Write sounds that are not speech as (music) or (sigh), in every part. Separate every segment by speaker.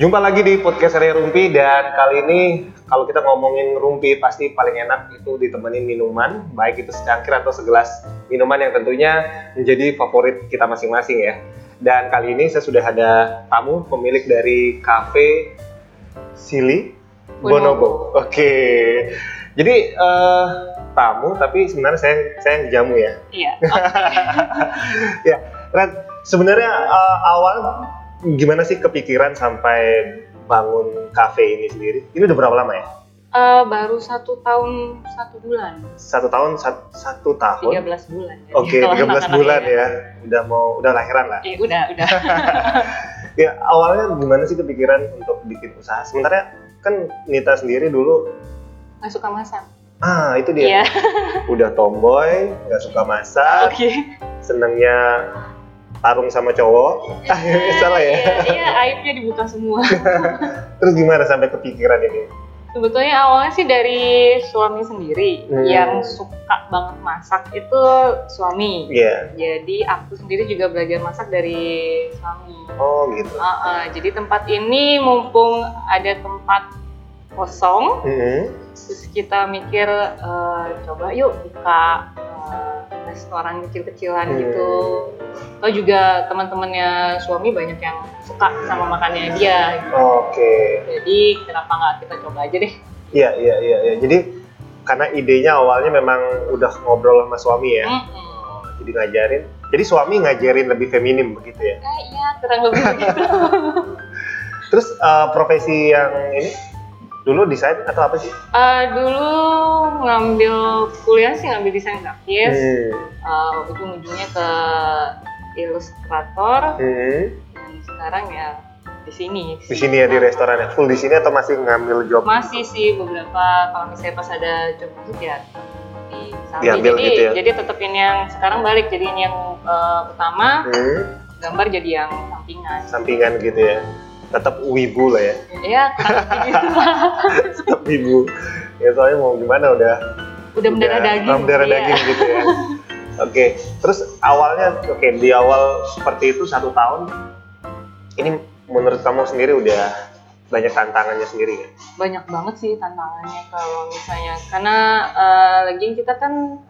Speaker 1: Jumpa lagi di podcast Area Rumpi dan kali ini kalau kita ngomongin rumpi pasti paling enak itu ditemenin minuman, baik itu secangkir atau segelas minuman yang tentunya menjadi favorit kita masing-masing ya. Dan kali ini saya sudah ada tamu pemilik dari cafe Sili Bonobo. Oke. Jadi eh, tamu tapi sebenarnya saya saya yang jamu ya.
Speaker 2: Iya. (laughs)
Speaker 1: ya, Red, sebenarnya eh, awal gimana sih kepikiran sampai bangun cafe ini sendiri? Ini udah berapa lama ya?
Speaker 2: Eh, baru satu tahun satu bulan,
Speaker 1: Satu tahun, sat- satu tahun.
Speaker 2: 13 bulan. ya.
Speaker 1: Oke,
Speaker 2: Kalau
Speaker 1: 13
Speaker 2: anak-anak
Speaker 1: bulan ya. Udah mau, udah lahiran lah.
Speaker 2: Iya, udah, udah. (laughs)
Speaker 1: Ya, awalnya gimana sih kepikiran untuk bikin usaha? Sementara kan Nita sendiri dulu,
Speaker 2: Nggak suka masak.
Speaker 1: ah itu dia.
Speaker 2: Iya. (laughs)
Speaker 1: Udah tomboy, nggak suka masak,
Speaker 2: Oke.
Speaker 1: senangnya tarung sama cowok. (laughs) Ah, salah ya.
Speaker 2: Iya, iya, aibnya dibuka semua. (laughs)
Speaker 1: Terus gimana sampai kepikiran ini?
Speaker 2: Sebetulnya awalnya sih dari suami sendiri
Speaker 1: Hmm.
Speaker 2: yang suka banget masak itu suami.
Speaker 1: Iya.
Speaker 2: Jadi aku sendiri juga belajar masak dari suami.
Speaker 1: Oh gitu.
Speaker 2: Uh, uh, jadi tempat ini mumpung ada tempat kosong,
Speaker 1: Mhm.
Speaker 2: terus kita mikir eh, coba yuk buka eh, restoran kecil-kecilan
Speaker 1: Hmm.
Speaker 2: gitu. Atau juga teman-temannya suami banyak yang suka sama makannya dia. gitu.
Speaker 1: Oke.
Speaker 2: Jadi kenapa nggak kita coba aja deh?
Speaker 1: Iya iya iya. iya. Jadi karena idenya awalnya memang udah ngobrol sama suami ya.
Speaker 2: Mm-mm.
Speaker 1: Oh, jadi ngajarin. Jadi suami ngajarin lebih feminim begitu ya.
Speaker 2: Eh, iya kurang lebih begitu. (laughs)
Speaker 1: Terus eh, profesi yang ini dulu desain atau apa sih?
Speaker 2: Eh, dulu ngambil kuliah sih ngambil desain grafis.
Speaker 1: Hmm.
Speaker 2: Eh, ujung-ujungnya ke ilustrator.
Speaker 1: Hmm.
Speaker 2: Dan sekarang ya di sini.
Speaker 1: Di sini ya di restoran ya. Full di sini atau masih ngambil job?
Speaker 2: Masih sih beberapa kalau misalnya pas ada job masuk ya di samping.
Speaker 1: Diambil
Speaker 2: jadi
Speaker 1: gitu ya?
Speaker 2: jadi tetepin yang sekarang balik jadi ini yang eh, utama
Speaker 1: Hmm.
Speaker 2: gambar jadi yang sampingan.
Speaker 1: Sampingan gitu ya. Tetap wibu lah ya.
Speaker 2: Ya gitu lah.
Speaker 1: Tetap wibu. Ya soalnya mau gimana udah
Speaker 2: Udah mendarah daging.
Speaker 1: Mendarah
Speaker 2: iya.
Speaker 1: daging gitu ya. Oke, terus awalnya oke di awal seperti itu satu tahun ini menurut kamu sendiri udah banyak tantangannya sendiri ya?
Speaker 2: Banyak banget sih tantangannya kalau misalnya karena eh, lagi kita kan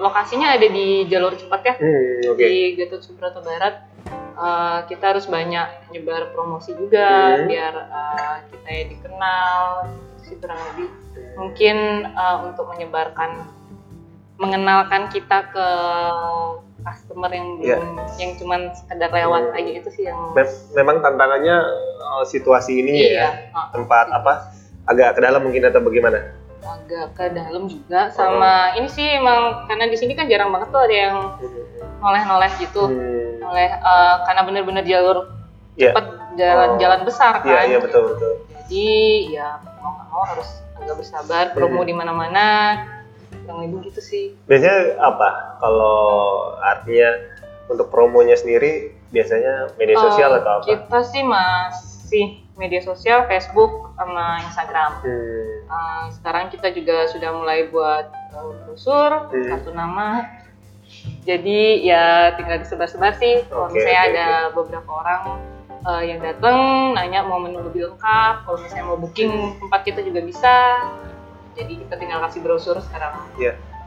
Speaker 2: lokasinya ada di jalur cepat ya.
Speaker 1: Hmm, oke.
Speaker 2: di Gatot Subroto Barat eh, kita harus banyak nyebar promosi juga
Speaker 1: Hmm.
Speaker 2: biar eh, kita ya dikenal gitu sih kurang lebih mungkin eh, untuk menyebarkan mengenalkan kita ke customer yang
Speaker 1: Iya.
Speaker 2: belum yang cuman sekedar lewat
Speaker 1: Hmm.
Speaker 2: aja itu sih yang
Speaker 1: Mem- memang tantangannya eh, situasi ini ya,
Speaker 2: iya eh,
Speaker 1: tempat apa agak ke dalam mungkin atau bagaimana?
Speaker 2: Agak ke dalam juga sama ini sih emang karena di sini kan jarang banget tuh ada yang noleh-noleh gitu
Speaker 1: Hmm,
Speaker 2: oleh eh, karena bener-bener jalur
Speaker 1: Iya.
Speaker 2: cepat jalan-jalan besar
Speaker 1: Iya,
Speaker 2: kan
Speaker 1: iya betul betul.
Speaker 2: jadi ya mau nggak mau harus agak bersabar promo
Speaker 1: Hmm.
Speaker 2: di mana-mana kurang lebih gitu sih
Speaker 1: Biasanya apa kalau artinya untuk promonya sendiri biasanya media sosial
Speaker 2: Eh,
Speaker 1: atau apa?
Speaker 2: kita sih masih media sosial Facebook sama Instagram.
Speaker 1: Hmm,
Speaker 2: Eh, sekarang kita juga sudah mulai buat eh, brosur
Speaker 1: Hmm.
Speaker 2: satu nama. Jadi ya tinggal disebar-sebar sih. Kalau misalnya
Speaker 1: oke,
Speaker 2: ada beberapa orang eh, yang datang nanya mau menu lebih lengkap. Kalau misalnya mau booking tempat kita juga bisa. Jadi kita tinggal kasih brosur sekarang.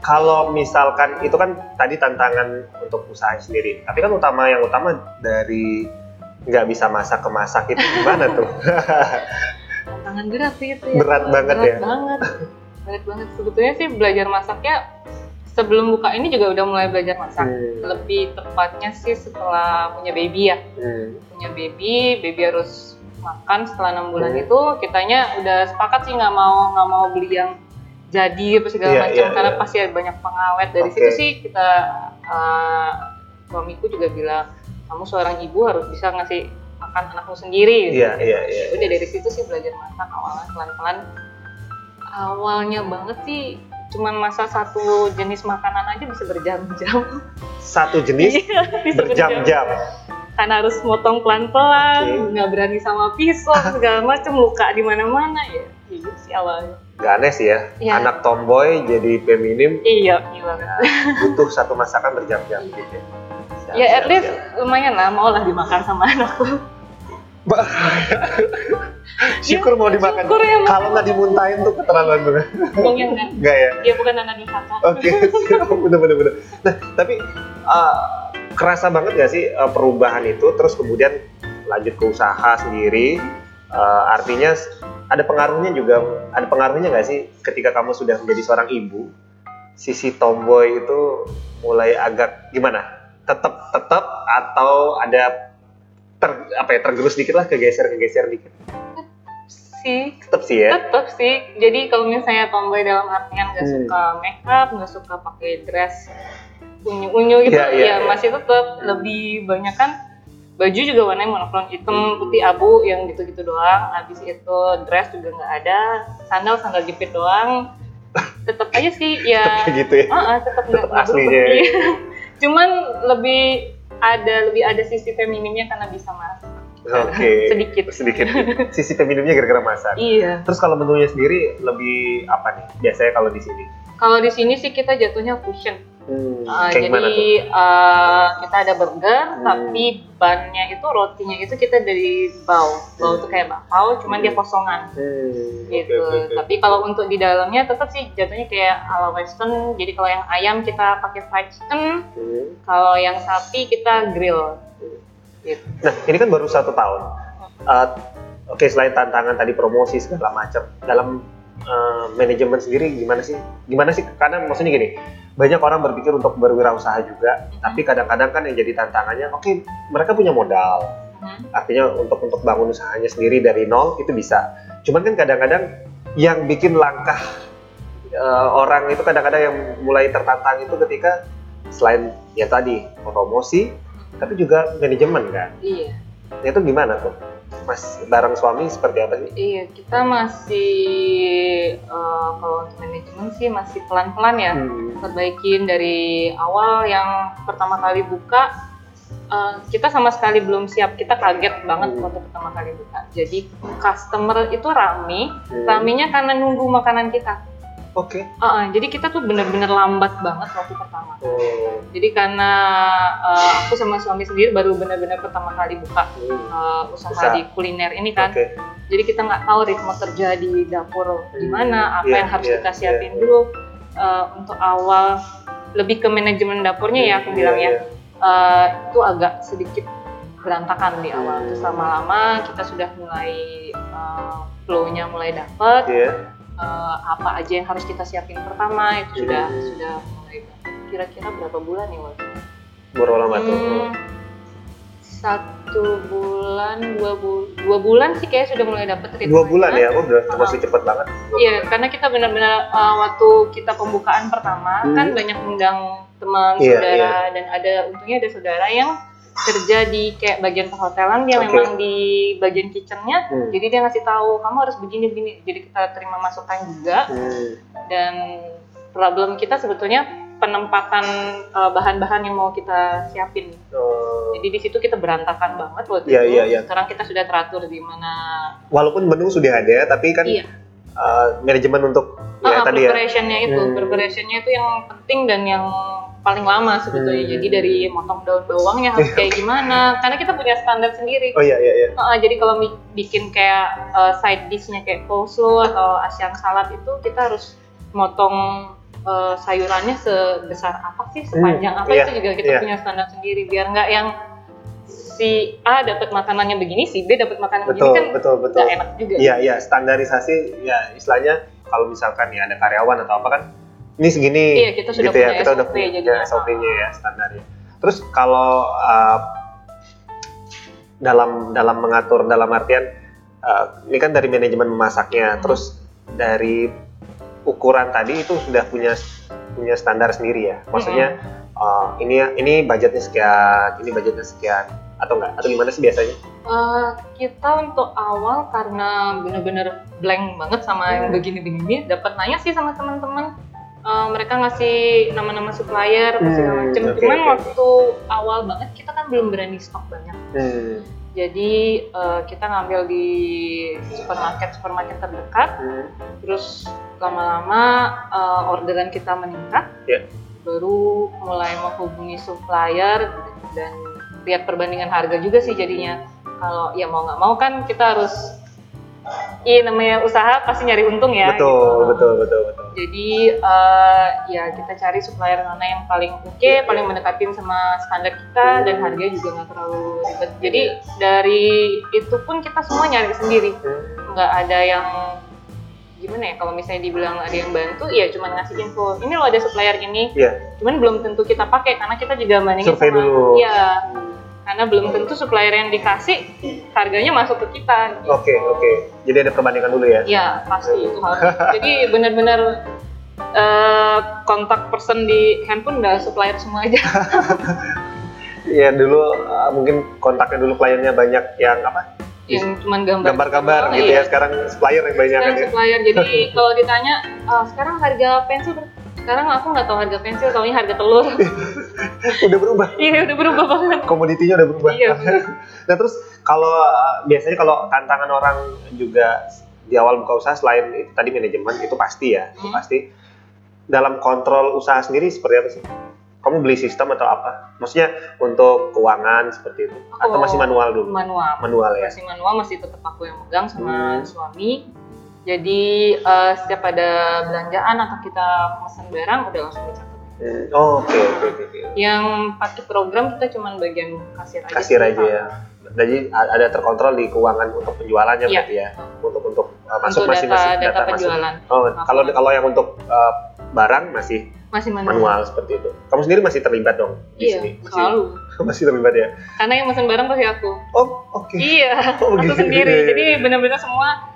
Speaker 1: Kalau misalkan itu kan tadi tantangan untuk usaha sendiri, tapi kan utama yang utama dari nggak bisa masak ke masak itu gimana tuh? (laughs)
Speaker 2: tantangan berat sih itu ya.
Speaker 1: Berat banget
Speaker 2: berat
Speaker 1: ya?
Speaker 2: banget berat banget sebetulnya sih belajar masaknya sebelum buka ini juga udah mulai belajar masak
Speaker 1: Hmm,
Speaker 2: lebih tepatnya sih setelah punya baby ya
Speaker 1: hmm,
Speaker 2: punya baby baby harus makan setelah enam bulan
Speaker 1: Hmm.
Speaker 2: itu kitanya udah sepakat sih nggak mau nggak mau beli yang jadi apa segala
Speaker 1: Iya,
Speaker 2: macam
Speaker 1: iya,
Speaker 2: karena
Speaker 1: iya.
Speaker 2: pasti ada banyak pengawet dari
Speaker 1: Oke.
Speaker 2: situ sih kita eh, suamiku juga bilang kamu seorang ibu harus bisa ngasih makan anakmu sendiri
Speaker 1: Iya, iya, iya.
Speaker 2: udah dari situ sih belajar masak awalnya pelan-pelan. Awalnya banget sih cuman masak satu jenis makanan aja bisa berjam-jam.
Speaker 1: Satu jenis?
Speaker 2: Iya, (laughs)
Speaker 1: berjam-jam.
Speaker 2: karena harus motong pelan-pelan nggak berani sama pisau segala macam luka di mana-mana ya. Gitu sih awalnya.
Speaker 1: Gak aneh sih ya,
Speaker 2: Iya.
Speaker 1: anak tomboy jadi feminim
Speaker 2: iya iya banget
Speaker 1: butuh satu masakan berjam-jam gitu ya. Siap,
Speaker 2: ya at
Speaker 1: siap,
Speaker 2: least
Speaker 1: siap.
Speaker 2: lumayan lah mau lah dimakan sama (laughs) anakku
Speaker 1: Syukur mau dimakan.
Speaker 2: syukur ya.
Speaker 1: Kalau nggak dimuntahin tuh keterlaluan banget.
Speaker 2: Bong yang enggak
Speaker 1: Enggak ya?
Speaker 2: dia bukan anak durhaka
Speaker 1: Oke, (laughs) bener bener bener. Nah, tapi uh, kerasa banget gak sih uh, perubahan itu terus kemudian lanjut ke usaha sendiri uh, artinya ada pengaruhnya juga ada pengaruhnya nggak sih ketika kamu sudah menjadi seorang ibu sisi tomboy itu mulai agak gimana tetap tetap atau ada ter, apa ya tergerus dikit lah kegeser kegeser dikit.
Speaker 2: Sih.
Speaker 1: Tetap sih ya.
Speaker 2: Tetap sih. Jadi kalau misalnya tomboy dalam artian nggak
Speaker 1: Hmm.
Speaker 2: suka makeup nggak suka pakai dress unyu unyu gitu
Speaker 1: Iya, iya,
Speaker 2: ya
Speaker 1: iya.
Speaker 2: masih tetap lebih banyak kan baju juga warnanya monokrom hitam putih abu yang gitu gitu doang. Habis itu dress juga nggak ada sandal sandal jepit doang. (laughs) Tetap aja sih ya.
Speaker 1: Kayak gitu ya.
Speaker 2: Ah, ah, tetap
Speaker 1: Tetap aslinya. (laughs)
Speaker 2: Cuman lebih ada lebih ada sisi feminimnya karena bisa masak.
Speaker 1: oke (laughs)
Speaker 2: Sedikit.
Speaker 1: sedikit (laughs) sisi feminimnya gara-gara masak
Speaker 2: Iya.
Speaker 1: Terus kalau menunya sendiri lebih apa nih? Biasanya kalau di sini.
Speaker 2: Kalau di sini sih kita jatuhnya fusion.
Speaker 1: Hmm, kayak gimana
Speaker 2: jadi
Speaker 1: tuh?
Speaker 2: eh, kita ada burger,
Speaker 1: Hmm.
Speaker 2: tapi bannya itu rotinya itu kita dari bau. Bau
Speaker 1: Hmm.
Speaker 2: itu kayak bakpao, cuman dia kosongan.
Speaker 1: Hmm,
Speaker 2: gitu.
Speaker 1: oke, oke.
Speaker 2: Tapi kalau untuk di dalamnya tetap sih jatuhnya kayak ala western. Jadi kalau yang ayam kita pakai fried chicken,
Speaker 1: Hmm.
Speaker 2: kalau yang sapi kita grill. Gitu.
Speaker 1: Nah, ini kan baru satu tahun. Uh, Oke, selain tantangan tadi promosi segala macam, dalam uh, manajemen sendiri gimana sih? Gimana sih? Karena maksudnya gini, banyak orang berpikir untuk berwirausaha juga, tapi kadang-kadang kan yang jadi tantangannya, oke, mereka punya modal,
Speaker 2: Hmm.
Speaker 1: artinya untuk untuk bangun usahanya sendiri dari nol itu bisa. Cuman kan kadang-kadang yang bikin langkah eh, orang itu kadang-kadang yang mulai tertantang itu ketika selain ya tadi promosi, tapi juga manajemen kan.
Speaker 2: Iya.
Speaker 1: Itu gimana tuh? Mas bareng suami seperti apa sih?
Speaker 2: Iya, kita masih eh, kalau untuk manajemen sih masih pelan-pelan ya.
Speaker 1: Hmm.
Speaker 2: Perbaikin dari awal yang pertama kali buka eh, kita sama sekali belum siap. Kita kaget banget
Speaker 1: Hmm.
Speaker 2: waktu pertama kali buka. Jadi customer itu rame,
Speaker 1: Hmm.
Speaker 2: ramenya karena nunggu makanan kita.
Speaker 1: Oke.
Speaker 2: Ah, ah, jadi kita tuh bener-bener lambat banget waktu pertama.
Speaker 1: Oh.
Speaker 2: Jadi karena eh, aku sama suami sendiri baru bener-bener pertama kali buka
Speaker 1: Hmm.
Speaker 2: eh, usaha,
Speaker 1: Usaha.
Speaker 2: di kuliner ini kan.
Speaker 1: Oke.
Speaker 2: jadi kita nggak tahu ritme kerja di dapur gimana apa
Speaker 1: Iya,
Speaker 2: yang harus
Speaker 1: iya,
Speaker 2: kita siapin
Speaker 1: iya.
Speaker 2: dulu Eh, untuk awal lebih ke manajemen dapurnya ya aku
Speaker 1: Iya,
Speaker 2: bilang ya
Speaker 1: iya.
Speaker 2: Eh, itu agak sedikit berantakan di awal
Speaker 1: Hmm.
Speaker 2: terus lama-lama kita sudah mulai eh, flow-nya mulai dapet
Speaker 1: Iya.
Speaker 2: Eh, apa aja yang harus kita siapin pertama itu sudah
Speaker 1: Hmm.
Speaker 2: sudah mulai kira-kira berapa bulan ya waktu
Speaker 1: Baru lama tuh.
Speaker 2: Hmm, satu bulan dua, bu- dua bulan sih kayak sudah mulai dapet ritmenya.
Speaker 1: Dua bulan ya, aku udah termasuk cepet banget.
Speaker 2: Iya, karena kita benar-benar uh, waktu kita pembukaan pertama
Speaker 1: Hmm.
Speaker 2: kan banyak undang teman,
Speaker 1: Iya,
Speaker 2: saudara dan ada untungnya ada saudara yang kerja di kayak bagian perhotelan dia
Speaker 1: Oke.
Speaker 2: memang di bagian kitchennya
Speaker 1: Hmm.
Speaker 2: jadi dia ngasih tahu kamu harus begini begini jadi kita terima masukan juga
Speaker 1: Hmm.
Speaker 2: dan problem kita sebetulnya penempatan uh, bahan-bahan yang mau kita siapin
Speaker 1: Oh.
Speaker 2: jadi di situ kita berantakan banget waktu
Speaker 1: Iya,
Speaker 2: itu
Speaker 1: iya, iya.
Speaker 2: sekarang kita sudah teratur di mana
Speaker 1: Walaupun menu sudah ada, tapi kan
Speaker 2: Iya.
Speaker 1: Uh, manajemen untuk ya
Speaker 2: Ah,
Speaker 1: tadi ya.
Speaker 2: preparationnya itu,
Speaker 1: Hmm.
Speaker 2: preparationnya itu yang penting dan yang paling lama sebetulnya.
Speaker 1: Hmm.
Speaker 2: Jadi dari motong daun bawangnya harus (laughs) kayak gimana? Karena kita punya standar sendiri.
Speaker 1: Oh iya iya iya.
Speaker 2: Ah, jadi kalau bikin kayak uh, side dishnya kayak coleslaw atau asian salad itu kita harus motong uh, sayurannya sebesar apa sih, sepanjang apa
Speaker 1: iya,
Speaker 2: itu juga kita
Speaker 1: iya.
Speaker 2: punya standar sendiri biar nggak yang si A dapat makanannya begini, si B dapat makanan
Speaker 1: Betul
Speaker 2: begini kan
Speaker 1: betul betul.
Speaker 2: enak juga.
Speaker 1: Iya iya standarisasi ya istilahnya kalau misalkan ya ada karyawan atau apa kan ini segini
Speaker 2: Iya, kita sudah
Speaker 1: gitu ya
Speaker 2: punya
Speaker 1: kita udah
Speaker 2: SOP
Speaker 1: punya
Speaker 2: jadinya.
Speaker 1: SOP-nya ya standarnya. Terus kalau uh, dalam dalam mengatur dalam artian uh, ini kan dari manajemen memasaknya,
Speaker 2: Hmm.
Speaker 1: terus dari ukuran tadi itu sudah punya punya standar sendiri ya. Maksudnya uh, ini ini budgetnya sekian, ini budgetnya sekian atau enggak? Atau gimana sih biasanya?
Speaker 2: Eh, kita untuk awal karena bener-bener blank banget sama yang
Speaker 1: Hmm.
Speaker 2: begini-begini dapat nanya sih sama teman-teman Eh, mereka ngasih nama-nama supplier segala
Speaker 1: Hmm,
Speaker 2: macem
Speaker 1: oke,
Speaker 2: cuman
Speaker 1: oke.
Speaker 2: waktu awal banget kita kan belum berani stok banyak
Speaker 1: Hmm.
Speaker 2: jadi eh, kita ngambil di supermarket supermarket terdekat
Speaker 1: Hmm.
Speaker 2: terus lama-lama eh, orderan kita meningkat,
Speaker 1: Ya.
Speaker 2: baru mulai menghubungi supplier dan lihat perbandingan harga juga sih jadinya. Kalau ya mau nggak mau kan kita harus, iya namanya usaha pasti nyari untung ya.
Speaker 1: betul,
Speaker 2: gitu.
Speaker 1: betul, betul, betul.
Speaker 2: Jadi eh, ya kita cari supplier mana yang paling oke,
Speaker 1: Iya,
Speaker 2: paling
Speaker 1: iya.
Speaker 2: mendekatin sama standar kita dan harganya juga nggak terlalu ribet. Jadi dari itu pun kita semua nyari sendiri,
Speaker 1: Hmm,
Speaker 2: nggak ada yang gimana ya kalau misalnya dibilang ada yang bantu ya cuma ngasih info ini loh ada supplier ini
Speaker 1: Iya.
Speaker 2: cuman belum tentu kita pakai karena kita juga bandingin
Speaker 1: Survei dulu.
Speaker 2: iya karena belum tentu supplier yang dikasih harganya masuk ke kita gitu.
Speaker 1: Oke, oke. Jadi ada perbandingan dulu ya.
Speaker 2: Iya pasti itu harus. (laughs) Jadi benar-benar eh, kontak person di handphone udah supplier semua aja. (laughs)
Speaker 1: Iya dulu uh, mungkin kontaknya dulu kliennya banyak yang apa
Speaker 2: yang cuman gambar.
Speaker 1: gambar-gambar gitu
Speaker 2: iya.
Speaker 1: ya. Sekarang supplier yang banyak kan ya.
Speaker 2: supplier. Jadi (laughs) kalau ditanya "Ah, sekarang harga pensil sekarang aku nggak tahu harga pensil, taunya harga telur.
Speaker 1: Udah berubah.
Speaker 2: Iya udah berubah banget.
Speaker 1: Komoditinya udah berubah.
Speaker 2: Iya, (laughs)
Speaker 1: nah terus kalau uh, biasanya kalau tantangan orang juga di awal buka usaha selain itu tadi manajemen itu pasti ya, itu
Speaker 2: Hmm.
Speaker 1: pasti. Dalam kontrol usaha sendiri seperti apa sih? Kamu beli sistem atau apa? Maksudnya untuk keuangan seperti itu? Atau
Speaker 2: Oh,
Speaker 1: masih manual dulu?
Speaker 2: Manual.
Speaker 1: Manual ya?
Speaker 2: Masih manual, masih tetap aku yang megang
Speaker 1: Hmm.
Speaker 2: sama suami. Jadi eh, setiap ada belanjaan atau kita pesan barang udah langsung dicatat.
Speaker 1: Hmm, Oh, oke oke oke. oke.
Speaker 2: Yang pakai program kita cuman bagian kasir aja.
Speaker 1: Kasir aja ya. Jadi ada terkontrol di keuangan untuk penjualannya
Speaker 2: Iya.
Speaker 1: berarti ya. Untuk untuk uh, masuk
Speaker 2: Untuk
Speaker 1: masih
Speaker 2: data,
Speaker 1: masih
Speaker 2: data,
Speaker 1: masih.
Speaker 2: penjualan
Speaker 1: Oh, kalau kalau yang untuk uh, barang masih
Speaker 2: masih manual.
Speaker 1: manual seperti itu. Kamu sendiri masih terlibat dong di
Speaker 2: Iya,
Speaker 1: sini? Masih,
Speaker 2: selalu. (laughs)
Speaker 1: masih terlibat ya?
Speaker 2: Karena yang pesan barang pasti aku.
Speaker 1: Oh, oke.
Speaker 2: Iya, (laughs)
Speaker 1: Oh,
Speaker 2: aku
Speaker 1: begitu.
Speaker 2: sendiri. Jadi benar-benar semua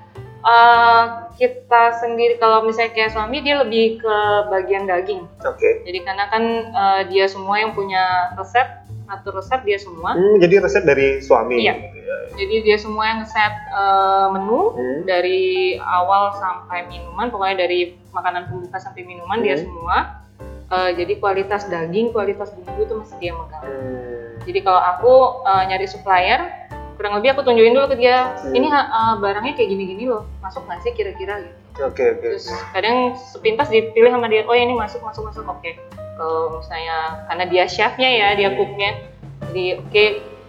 Speaker 2: eh, kita sendiri. Kalau misalnya kayak suami dia lebih ke bagian daging.
Speaker 1: Oke.
Speaker 2: Jadi karena kan eh, dia semua yang punya resep, atur resep dia semua.
Speaker 1: Hmm, jadi resep dari suami.
Speaker 2: Iya.
Speaker 1: gitu ya.
Speaker 2: Jadi dia semua yang ngeset eh, menu
Speaker 1: Hmm.
Speaker 2: dari awal sampai minuman, pokoknya dari makanan pembuka sampai minuman dia
Speaker 1: Hmm.
Speaker 2: semua. Eh, jadi kualitas daging, kualitas bumbu itu masih dia megang.
Speaker 1: Hmm.
Speaker 2: Jadi kalau aku eh, nyari supplier, kurang lebih aku tunjukin dulu ke dia,
Speaker 1: Hmm.
Speaker 2: ini eh, barangnya kayak gini-gini loh, masuk nggak sih kira-kira gitu.
Speaker 1: Oke oke.
Speaker 2: Terus kadang sepintas dipilih sama dia, oh ya ini masuk masuk masuk, oke. Kalau misalnya karena dia chefnya ya, dia
Speaker 1: Hmm.
Speaker 2: cooknya, jadi oke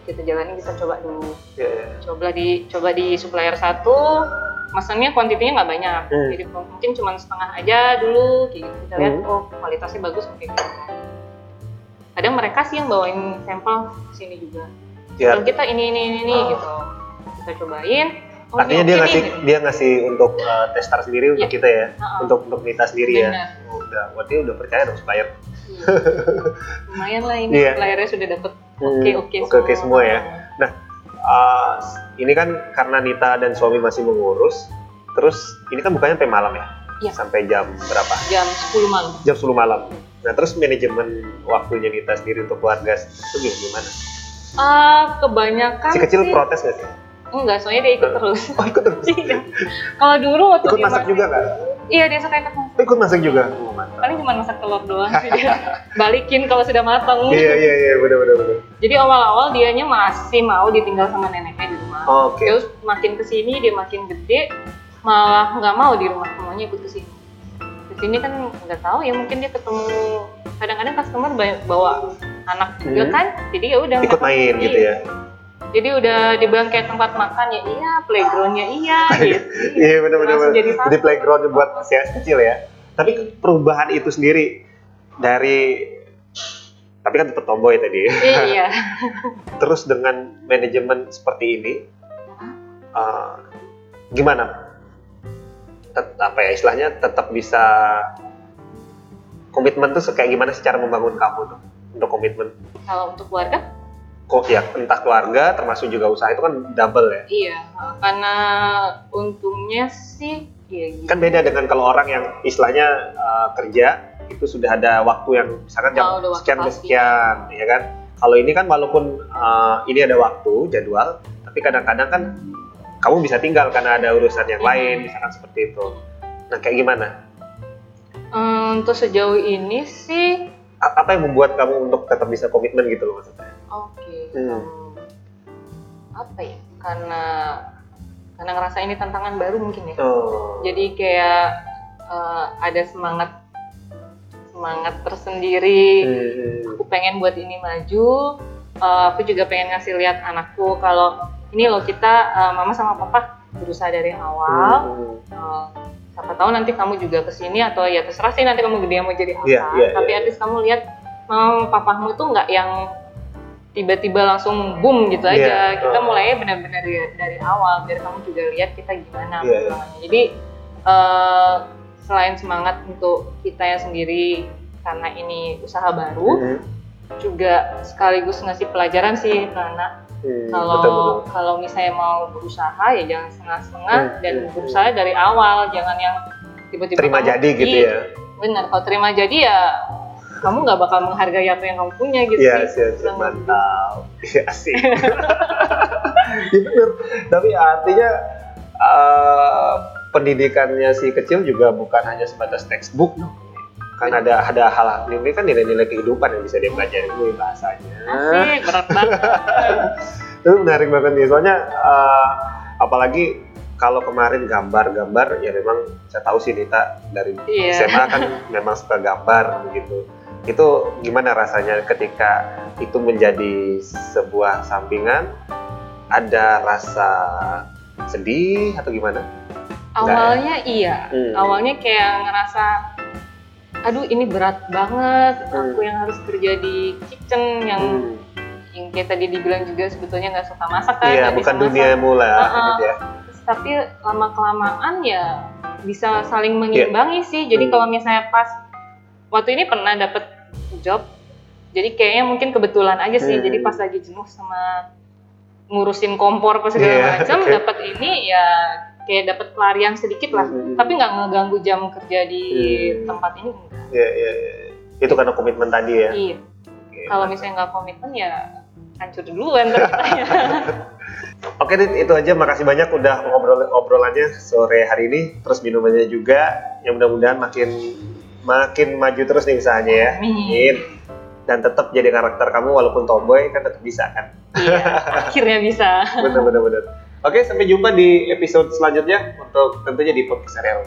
Speaker 2: kita jalani kita coba dulu.
Speaker 1: Ya, ya.
Speaker 2: Coba di coba di supplier satu, masannya kuantitinya nggak banyak,
Speaker 1: Hmm.
Speaker 2: jadi mungkin cuma setengah aja dulu, kayak gitu kita lihat,
Speaker 1: Hmm.
Speaker 2: oh kualitasnya bagus, oke. Kadang mereka sih yang bawain sampel ke sini juga.
Speaker 1: Ya,
Speaker 2: Kalau kita ini ini ini, ini, gitu, kita cobain. oh,
Speaker 1: Artinya dia
Speaker 2: oke
Speaker 1: ngasih
Speaker 2: gitu.
Speaker 1: dia ngasih untuk uh, testar sendiri untuk
Speaker 2: Iya.
Speaker 1: kita ya,
Speaker 2: Heeh.
Speaker 1: untuk untuk Nita sendiri ya.
Speaker 2: Benar.
Speaker 1: Oh, udah, berarti udah percaya dong supplier.
Speaker 2: Iya. Lumayan lah ini
Speaker 1: Iya.
Speaker 2: suppliernya sudah dapet
Speaker 1: Hmm,
Speaker 2: oke oke
Speaker 1: oke-oke semua ya. Uh, ini kan karena Nita dan suami masih mengurus, terus ini kan bukannya sampai malam ya?
Speaker 2: Iya.
Speaker 1: Sampai jam berapa?
Speaker 2: Jam 10 malam.
Speaker 1: Jam 10 malam. Nah terus manajemen waktunya Nita sendiri untuk keluarga itu gimana?
Speaker 2: Ah, kebanyakan
Speaker 1: Si kecil
Speaker 2: sih-
Speaker 1: protes nggak sih?
Speaker 2: Enggak, soalnya dia ikut terus. (laughs)
Speaker 1: Oh ikut terus? (laughs)
Speaker 2: Iya. Kalau dulu waktu
Speaker 1: ikut masak juga kan?
Speaker 2: Iya, dia suka ikut masak.
Speaker 1: Oh, ikut masak juga? Oh, mantap.
Speaker 2: Paling cuma masak telur doang sih dia. (laughs) Balikin kalau sudah matang.
Speaker 1: Iya iya iya benar benar benar.
Speaker 2: Jadi awal-awal dianya masih mau ditinggal sama neneknya di rumah.
Speaker 1: Oke.
Speaker 2: Terus makin ke sini dia makin gede, malah nggak mau di rumah semuanya ikut ke sini. Ke sini kan nggak tahu ya mungkin dia ketemu kadang-kadang customer ba- bawa anak juga
Speaker 1: Hmm.
Speaker 2: kan, jadi ya udah
Speaker 1: Ikut main gitu
Speaker 2: iya.
Speaker 1: ya?
Speaker 2: Jadi udah dibilang kayak tempat makan ya iya, playgroundnya iya (laughs) gitu.
Speaker 1: Iya benar benar.
Speaker 2: Langsung
Speaker 1: benar.
Speaker 2: jadi.
Speaker 1: Jadi playground buat si anak kecil ya. Tapi perubahan itu sendiri dari tapi kan tetap tomboy tadi.
Speaker 2: Iya. (laughs)
Speaker 1: Terus dengan manajemen seperti ini, uh, gimana? Tet- apa ya istilahnya tetap bisa komitmen tuh kayak gimana sih cara membangun kamu tuh untuk komitmen?
Speaker 2: Kalau untuk keluarga
Speaker 1: Kok ya entah keluarga termasuk juga usaha itu kan double ya.
Speaker 2: Iya, karena untungnya sih ya gitu.
Speaker 1: Kan beda dengan kalau orang yang istilahnya uh, kerja itu sudah ada waktu yang misalkan jam
Speaker 2: Oh,
Speaker 1: sekian
Speaker 2: pasti.
Speaker 1: sekian, ya kan? Kalau ini kan walaupun uh, ini ada waktu jadwal, tapi kadang-kadang kan kamu bisa tinggal karena ada urusan yang
Speaker 2: Hmm.
Speaker 1: lain, misalkan seperti itu. Nah, kayak gimana?
Speaker 2: Hmm, untuk sejauh ini sih
Speaker 1: apa yang membuat kamu untuk tetap bisa komitmen gitu loh maksudnya?
Speaker 2: oke.
Speaker 1: Hmm.
Speaker 2: Hmm, apa ya? Karena karena ngerasa ini tantangan baru mungkin ya.
Speaker 1: Oh.
Speaker 2: Jadi kayak eh, ada semangat semangat tersendiri
Speaker 1: Hmm.
Speaker 2: aku pengen buat ini maju Eh, aku juga pengen ngasih lihat anakku kalau ini loh kita eh, mama sama papa berusaha dari awal
Speaker 1: Hmm.
Speaker 2: Eh, siapa tahu nanti kamu juga ke sini atau ya terserah sih nanti kamu gede mau jadi apa
Speaker 1: Iya, iya,
Speaker 2: tapi
Speaker 1: iya.
Speaker 2: at least kamu lihat mama papamu tuh nggak yang tiba-tiba langsung boom gitu aja
Speaker 1: Iya,
Speaker 2: kita
Speaker 1: oh.
Speaker 2: mulainya benar-benar dari, awal biar kamu juga lihat kita gimana
Speaker 1: Iya, iya.
Speaker 2: perjuangannya jadi eh, selain semangat untuk kita yang sendiri karena ini usaha baru
Speaker 1: Hmm.
Speaker 2: juga sekaligus ngasih pelajaran sih ke anak
Speaker 1: Hmm,
Speaker 2: kalau
Speaker 1: betul-betul.
Speaker 2: kalau misalnya mau berusaha ya jangan setengah-setengah
Speaker 1: Hmm,
Speaker 2: dan
Speaker 1: hmm,
Speaker 2: berusaha dari awal jangan yang tiba-tiba
Speaker 1: terima
Speaker 2: kamu-
Speaker 1: jadi gitu
Speaker 2: Iya,
Speaker 1: ya
Speaker 2: benar kalau terima jadi ya kamu nggak bakal menghargai apa yang kamu punya gitu
Speaker 1: Iya,
Speaker 2: sih
Speaker 1: sih, sih,
Speaker 2: Kurang lebih.
Speaker 1: mantap. Iya sih. Iya bener. Tapi artinya eh, pendidikannya si kecil juga bukan hanya sebatas textbook dong. Kan ada ada hal ini kan nilai-nilai kehidupan yang bisa dia pelajari gue bahasanya.
Speaker 2: asik berat banget (laughs)
Speaker 1: Itu menarik banget nih. Soalnya eh, apalagi kalau kemarin gambar-gambar ya memang saya tahu sih Nita dari
Speaker 2: Iya.
Speaker 1: SMA kan memang suka gambar begitu. Itu gimana rasanya ketika itu menjadi sebuah sampingan? Ada rasa sedih atau gimana?
Speaker 2: awalnya iya
Speaker 1: Hmm.
Speaker 2: awalnya kayak ngerasa aduh ini berat banget
Speaker 1: Hmm.
Speaker 2: aku yang harus kerja di kitchen yang
Speaker 1: Hmm.
Speaker 2: yang kayak tadi dibilang juga sebetulnya nggak suka masak kan
Speaker 1: Iya, bukan dunia mula
Speaker 2: Uh-uh.
Speaker 1: gitu ya.
Speaker 2: Tapi lama kelamaan ya bisa saling mengimbangi sih. Jadi
Speaker 1: Hmm.
Speaker 2: kalau misalnya pas waktu ini pernah dapet job, jadi kayaknya mungkin kebetulan aja sih.
Speaker 1: Hmm.
Speaker 2: Jadi pas lagi jenuh sama ngurusin kompor apa segala
Speaker 1: Iya,
Speaker 2: macam,
Speaker 1: oke.
Speaker 2: dapat ini ya kayak dapat pelarian sedikit lah.
Speaker 1: Hmm.
Speaker 2: Tapi nggak ngeganggu jam kerja di
Speaker 1: Hmm.
Speaker 2: tempat ini.
Speaker 1: Iya, iya, iya. Itu karena komitmen tadi ya.
Speaker 2: Iya.
Speaker 1: Oke.
Speaker 2: Kalau misalnya nggak komitmen ya hancur duluan. (laughs)
Speaker 1: Oke, Dit, itu aja. Makasih banyak udah ngobrol obrolannya sore hari ini. Terus minumannya juga. Yang mudah-mudahan makin makin maju terus nih usahanya ya.
Speaker 2: Amin.
Speaker 1: Dan tetap jadi karakter kamu walaupun tomboy kan tetap bisa kan.
Speaker 2: iya, (laughs) akhirnya bisa.
Speaker 1: Bener bener bener. Oke, sampai jumpa di episode selanjutnya untuk tentunya di podcast area.